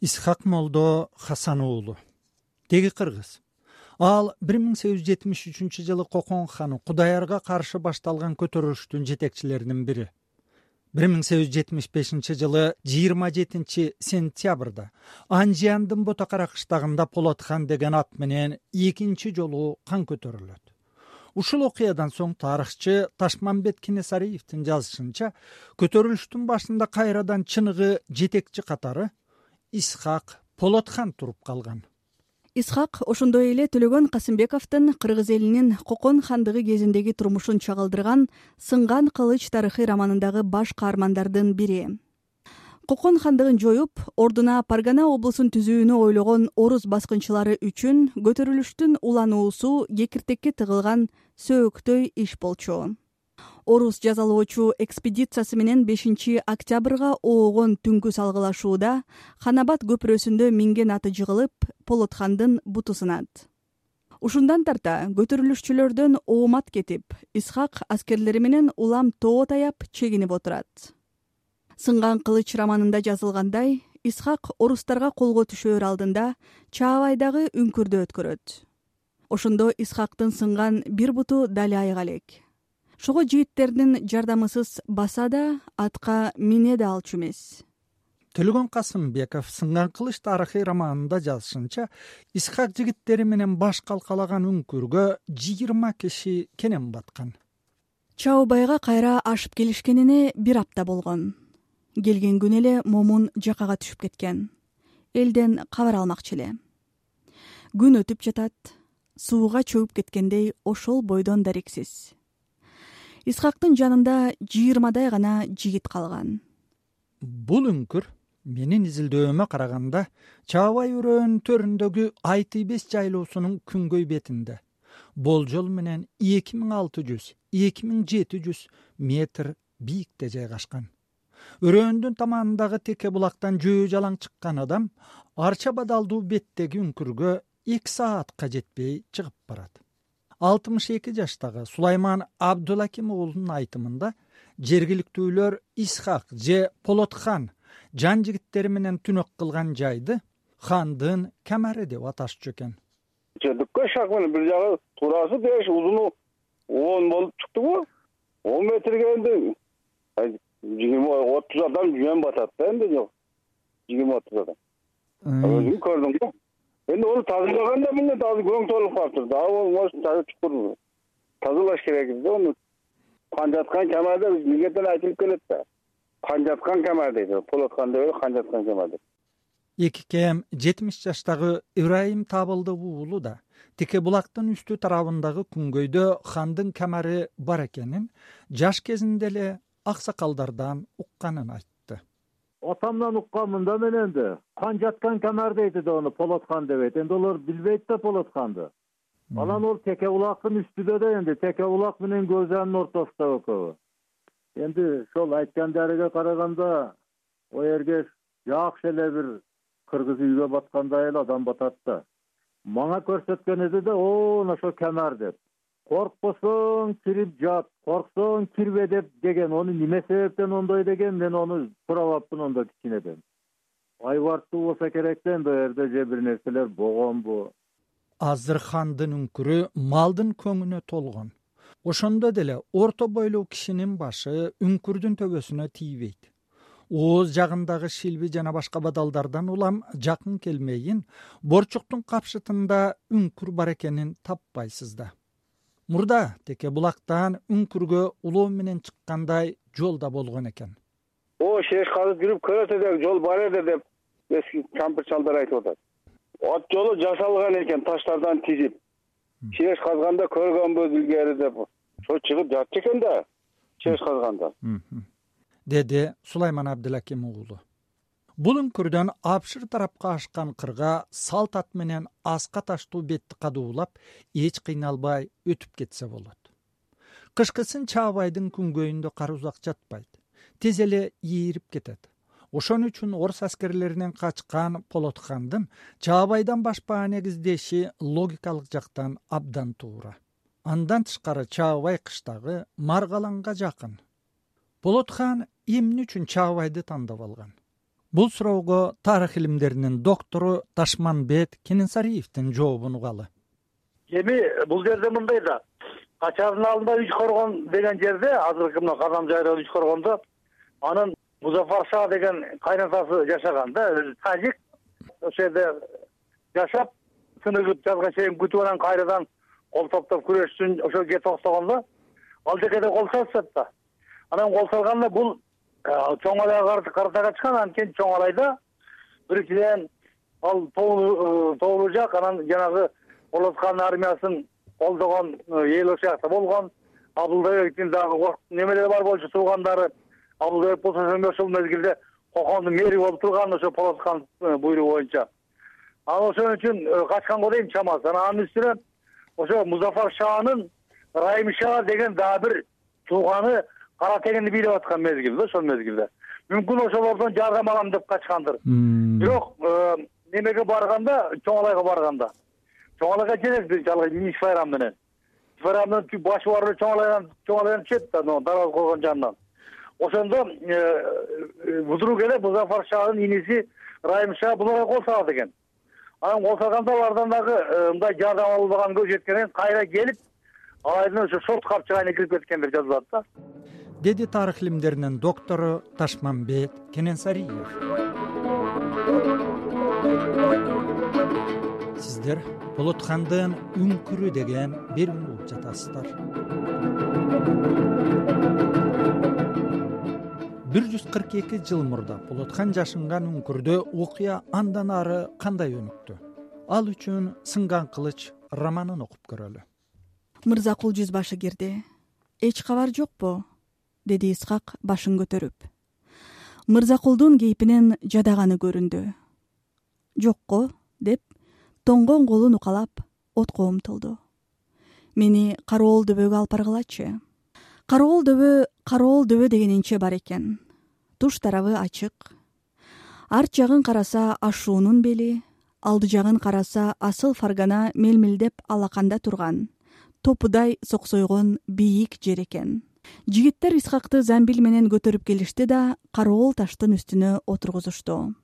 исхак молдо хасан уулу теги кыргыз. Ал бир миң сегиз жүз жетимиш үчүнчү жылы кокон ханы кудаярга каршы башталган көтөрүлүштүн жетекчилеринин бири. бир миң сегиз жүз жетимиш бешинчи жылы жыйырма жетинчи сентябрда анжияндын ботокара кыштагында полот хан деген ат менен экинчи жолу кан көтөрүлөт. Ушул окуядан соң тарыхчы ташмамбет кенесариевдин жазышынча көтөрүлүштүн башында кайрадан чыныгы жетекчи катары исхак полотхан туруп калган. Исхак ошондой эле төлөгөн касымбековдун кыргыз элинин кокон хандыгы кезиндеги турмушун чагылдырган сынган кылыч тарыхый романындагы баш каармандардын бири. Кокон хандыгын жоюп ордуна паргана облусун түзүүнү ойлогон орус баскынчылары үчүн көтөрүлүштүн улануусу кекиртекке тыгылган сөөктөй иш болчу орус жазалоочу экспедициясы менен бешинчи октябрга оогон түнкү салгылашууда ханабад көпүрөсүндө минген аты жыгылып полотхандын буту сынат ушундан тарта көтөрүлүшчүлөрдөн оомат кетип исхак аскерлери менен улам тоо таяп чегинип отурат. Сынган кылыч романында жазылгандай исхак орустарга колго түшөөр алдында чаабайдагы үңкүрдү өткөрөт. Ошондо исхактын сынган бир буту дал айыга элек шого жигиттердин жардамысыз баса да атка мине да алчу эмес. Төлөгөн касымбеков сынган кылыч тарыхый романында жазышынча исхак жигиттери менен баш калкалаган үңкүргө жыйырма киши кенен баткан. Чаубайга кайра ашып келишкенине бир апта болгон. Келген күнү эле момун жакага түшүп кеткен. Элден кабар алмакчы эле. Күн өтүп жатат сууга чөгүп кеткендей ошол бойдон дарексиз исхактын жанында жыйырмадай гана жигит калган. Бул үңкүр менин изилдөөмө караганда чаабай өрөөнүн төрүндөгү айты бес жайлоосунун күнгөй бетинде. Болжол менен эки миң алты жүз эки миң жети жүз метр бийикте жайгашкан. Өрөөндүн таманындагы теке булактан жөө жалаң чыккан адам арча бадалдуу беттеги үңкүргө эки саатка жетпей чыгып барат алтымыш эки жаштагы сулайман абдулаким уулунун айтымында жергиликтүүлөр исхак же полотхан жан жигиттери менен түнөк кылган жайды хандын камари деп аташчу экен. Дүккө шаг менен бир жагы туурасы беш узуну он болуп чыктыбы он метрге энди жыйырма отуз адам жөн батат да жок. жыйырма отуз адам. Өзүң көрдүң го энди ону тазалаганда мына азыр көң толуп калыптыр дагы может тазалаш керек да ону. Кан жаткан камерда миңерден айтылып келет да. Кан жаткан камер дейт. Полотхан деп эле кан жаткан камер деп эки кем жетимиш жаштагы ыбрайым табылдык уулу да тике булактын үстү тарабындагы күнгөйдө хандын камери бар экенин жаш кезинде эле аксакалдардан укканын айтты атамдан укканмын да мен энди. Кан жаткан камер дейт да ону полотхан дебейт энди алар билбейт да полотханды анан ол теке булактын үстүдө да энди. Теке булак менен көзанын ортосунда экөбү энди ошол айткан дарыга караганда оергеш жакшы эле бир кыргыз үйгө баткандай эле адам батат да. Мага көрсөткөн эди да оон ошо камер деп коркпосоң кирип жат корксоң кирбе деп деген ону эмне себептен ондой? деген мен ону сурабапмын ондо кичинеден айбарттуу болсо керек да ал жерде же бир нерселер болгонбу. Азыр хандын үңкүрү малдын көңүнө толгон. Ошондо деле орто бойлуу кишинин башы үңкүрдүн төбөсүнө тийбейт. Ооз жагындагы шилби жана башка бадалдардан улам жакын келмейин борчуктун капшытында үңкүр бар экенин таппайсыз да мурда теке булактан үңкүргө улоо менен чыккандай жол да болгон экен. Ооба шеш казып жүрүп көрөт элек жол бар эле деп эски кампыр чалдар айтып атат. От жолу жасалган экен таштардан тизип. Чееш казганда көргөнбүз илгери деп ошо чыгып жатчу экен да чееш казганда. Деди сулайман абдылаким уулу бул үңкүрдөн абшыр тарапка ашкан кырга салт ат менен аска таштуу бетти кадуулап эч кыйналбай өтүп кетсе болот. Кышкысын чаабайдын күнгөйүндө кар узак жатпайт тез эле ийирип кетет. Ошон үчүн орус аскерлеринен качкан полотхандын чаабайдан башпаан эгиздеши логикалык жактан абдан туура. Андан тышкары чаабай кыштагы маргаланга жакын. Полотхан эмне үчүн чаабайды тандап алган бул суроого тарых илимдеринин доктору ташманбет кененсариевдин жообун угалы. Эми бул жерде мындай да. Качардын алдында үч коргон деген жерде азыркы мына казан жайроо үч коргондо анын музафар шаа деген кайнатасы жашаган да өзү тажик. Ошол жерде жашап сыныгып жазга чейин күтүп анан кайрадан кол топтоп күрөш үчүн ошоке токтогондо ал жакеде кол салышат да. Анан кол салганда бул чоң алайга карата качкан анткени чоң алайда биринчиден ал тоолуу тоолуу жак анан жанагы болот хан армиясын колдогон эл ошол жакта болгон. Абылдыбектин дагы немелери бар болчу туугандары. Абылдыбек болсо ошол мезгилде кокондун мэри болуп турган ошо болот хан буйругу боюнча. Анан ошон үчүн качканго дейм чамасы анан анын үстүнө ошо музафар шаанын райым шаа деген дагы бир тууганы кара тегинди бийлеп аткан мезгил да ошол мезгилде. Мүмкүн ошолордон жардам алам деп качкандыр. Бирок немеге барганда? Чоң алайга барганда. Чоң алайга жетет биринчи ал миш байрам менен миш байрамдын башы бар эле чоң алайдан чоң алайдан түшөт да дарбаз койгон жанынан. Ошондо вдруг эле музафар шаанын иниси райым шаа буларга кол салат экен. Анан кол салганда алардан дагы мындай жардам албаган көз жеткенден кайра келип алайдын ошо шорт капчыгайына кирип кеткен деп жазылат да деди тарых илимдеринин доктору ташманбет кененсариев. Сиздер болотхандын үңкүрү деген берүүнү угуп жатасыздар. Бир жүз кырк эки жыл мурда болотхан жашынган үңкүрдө окуя андан ары кандай өнүктү? Ал үчүн сынган кылыч романын окуп көрөлү. Мырзакул жүз башы кирди эч кабар жокпу деди исхак башын көтөрүп. Мырзакулдун кейпинен жадаганы көрүндү. Жокко деп тоңгон колун укалап отко умтулду мени кароол дөбөгө алып баргылачы кароол дөбө кароол дөбө деген энче бар экен. Туш тарабы ачык. Арт жагын караса ашуунун бели алды жагын караса асыл фаргана мелмилдеп алаканда турган топудай соксойгон бийик жер экен жигиттер исхакты замбил менен көтөрүп келишти да кароол таштын үстүнө отургузушту.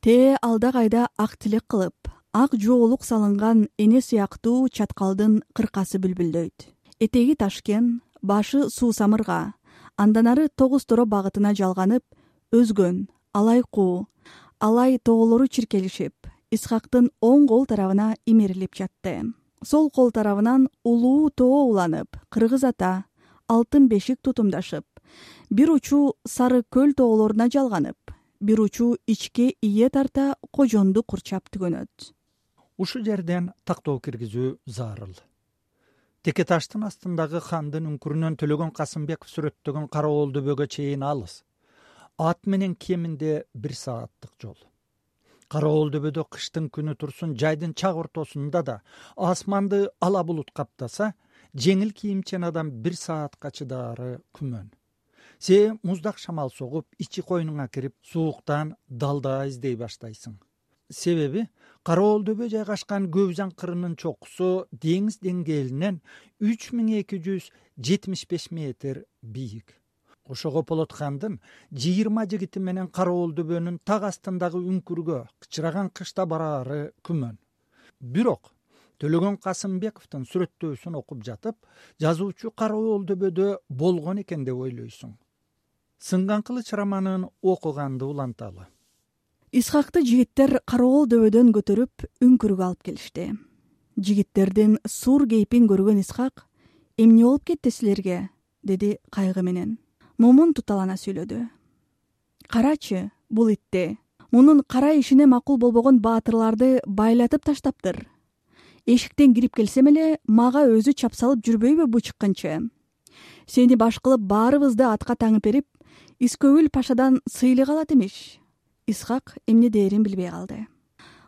Тээ алда кайда ак тилек кылып ак жоолук салынган эне сыяктуу чаткалдын кыркасы бүлбүлдөйт. Этеги ташкен башы суусамырга андан ары тогуз торо багытына жалганып өзгөн алай куу алай тоолору чиркелишип исхактын оң кол тарабына имерилип жатты. Сол кол тарабынан улуу тоо уланып кыргыз ата алтын бешик тутумдашып бир учу сары көл тоолоруна жалганып бир учу ичке ийе тарта кожонду курчап түгөнөт. Ушул жерден тактоо киргизүү зарыл. Теке таштын астындагы хандын үңкүрүнөн төлөгөн касымбеков сүрөттөгөн караоол дөбөгө чейин алыс. Ат менен кеминде бир сааттык жол. Караоол дөбөдө кыштын күнү турсун жайдын чак ортосунда да асманды ала булут каптаса жеңил кийимчен адам бир саатка чыдаары күмөн. Сен муздак шамал согуп ичи койнуңа кирип сууктан далда издей баштайсың. Себеби караоол дөбө жайгашкан көбүзан кырынын чокусу деңиз деңгээлинен үч миң эки жүз жетимиш беш метр бийик. Ошого болотхандын жыйырма жигити менен караоол дөбөнүн так астындагы үңкүргө кычыраган кышта бараары күмөн. Бирок төлөгөн касымбековдун сүрөттөөсүн окуп жатып жазуучу караоол дөбөдө болгон экен деп ойлойсуң. Сынган кылыч романын окуганды уланталы. Исхакты жигиттер караоол дөбөдөн көтөрүп үңкүргө алып келишти. Жигиттердин суур кейпин көргөн исхак эмне болуп кетти силерге? деди кайгы менен. Момун туталана сүйлөдү. Карачы бул итти мунун кара ишине макул болбогон баатырларды байлатып таштаптыр эшиктен кирип келсем эле мага өзү чап салып жүрбөйбү бу чыккынчы сени баш кылып баарыбызды атка таңып берип искөбүл пашадан сыйлык алат имиш. Исхак эмне дээрин билбей калды.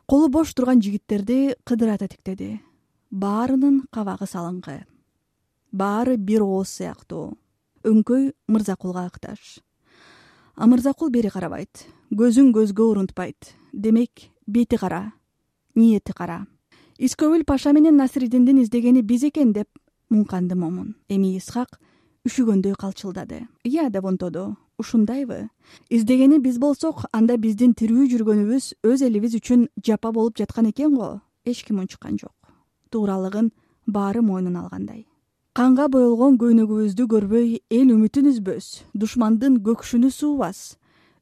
Колу бош турган жигиттерди кыдырата тиктеди баарынын кабагы салыңкы баары бир ооз сыяктуу. Өңкөй мырзакулга ыкташ а мырзакул бери карабайт. Көзүн көзгө урунтпайт демек бети кара ниети кара искөбүл паша менен насиридиндин издегени биз экен деп муңканды момун. Эми исхак үшүгөндөй калчылдады. Иә деп онтоду ушундайбы. Издегени биз болсок анда биздин тирүү жүргөнүбүз өз элибиз үчүн жапа болуп жаткан экен го. Эч ким унчуккан жок. Тууралыгын баары мойнуна алгандай. Канга боелгон көйнөгүбүздү көрбөй эл үмүтүн үзбөс душмандын көкшүнү суубас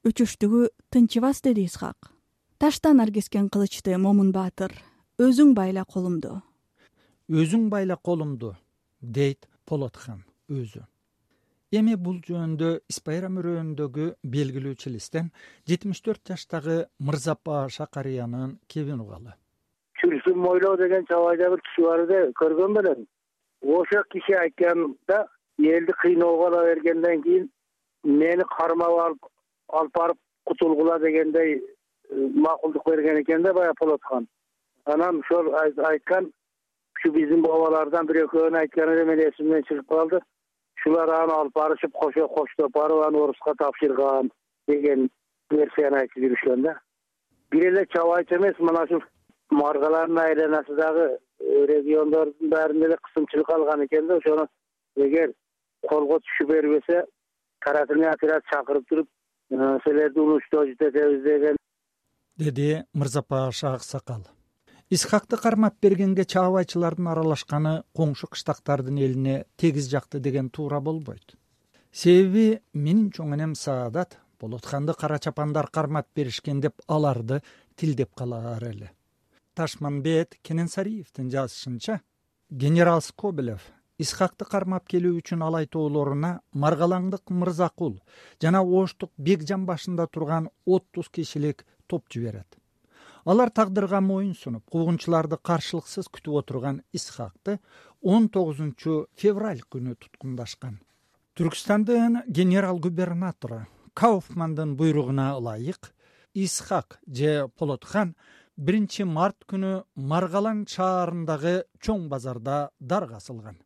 өчөштүгү тынчыбас деди исхак. Таштан наркескен кылычты момун баатыр өзүң байла колумду өзүң байла колумду дейт полотхан өзү. Эми бул жөнүндө испайра мөрөөнүндөгү белгилүү челестен жетимиш төрт жаштагы мырзапаша карыянын кебин угалы. Чүлсүн мойлоо деген чабайда бир киши бар эди көргөн белең ошол киши айтканда элди кыйноого ала бергенден кийин мени кармап алып алып барып кутулгула дегендей э, макулдук берген экен да баягы полотхан анан ошол айткан ушу биздин бабалардан бир экөөнү айтканы эле менин эсимден чыгып калды. Ушулар аны алып барышып коштоп барып аны орусска тапшырган деген версияны айтып жүрүшкөн да. Бир эле чабайчы эмес мына ушул маргалардын айланасындагы э, региондордун баарында эле кысымчылык алган экен да. Ошону эгер колго түшүп бербесе карательный отряд чакырып туруп э, силерди уничтожить этебиз деген. Деди мырзапаша аксакал исхакты кармап бергенге чаабайчылардын аралашканы коңшу кыштактардын элине тегиз жакты деген туура болбойт. Себеби менин чоң энем саадат болотханды кара чапандар кармап беришкен деп аларды тилдеп калаар эле. Ташманбет кененсариевдин жазышынча генерал скобелев исхакты кармап келүү үчүн алайтоолоруна маргалаңдык мырзакул жана оштук бекжан башында турган отуз кишилик топ жиберет алар тагдырга моюн сунуп куугунчуларды каршылыксыз күтүп отурган исхакты он тогузунчу февраль күнү туткундашкан түркстандын генерал губернатору кауфмандын буйругуна ылайык исхак же полотхан биринчи март күнү маргалаң шаарындагы чоң базарда дарга асылган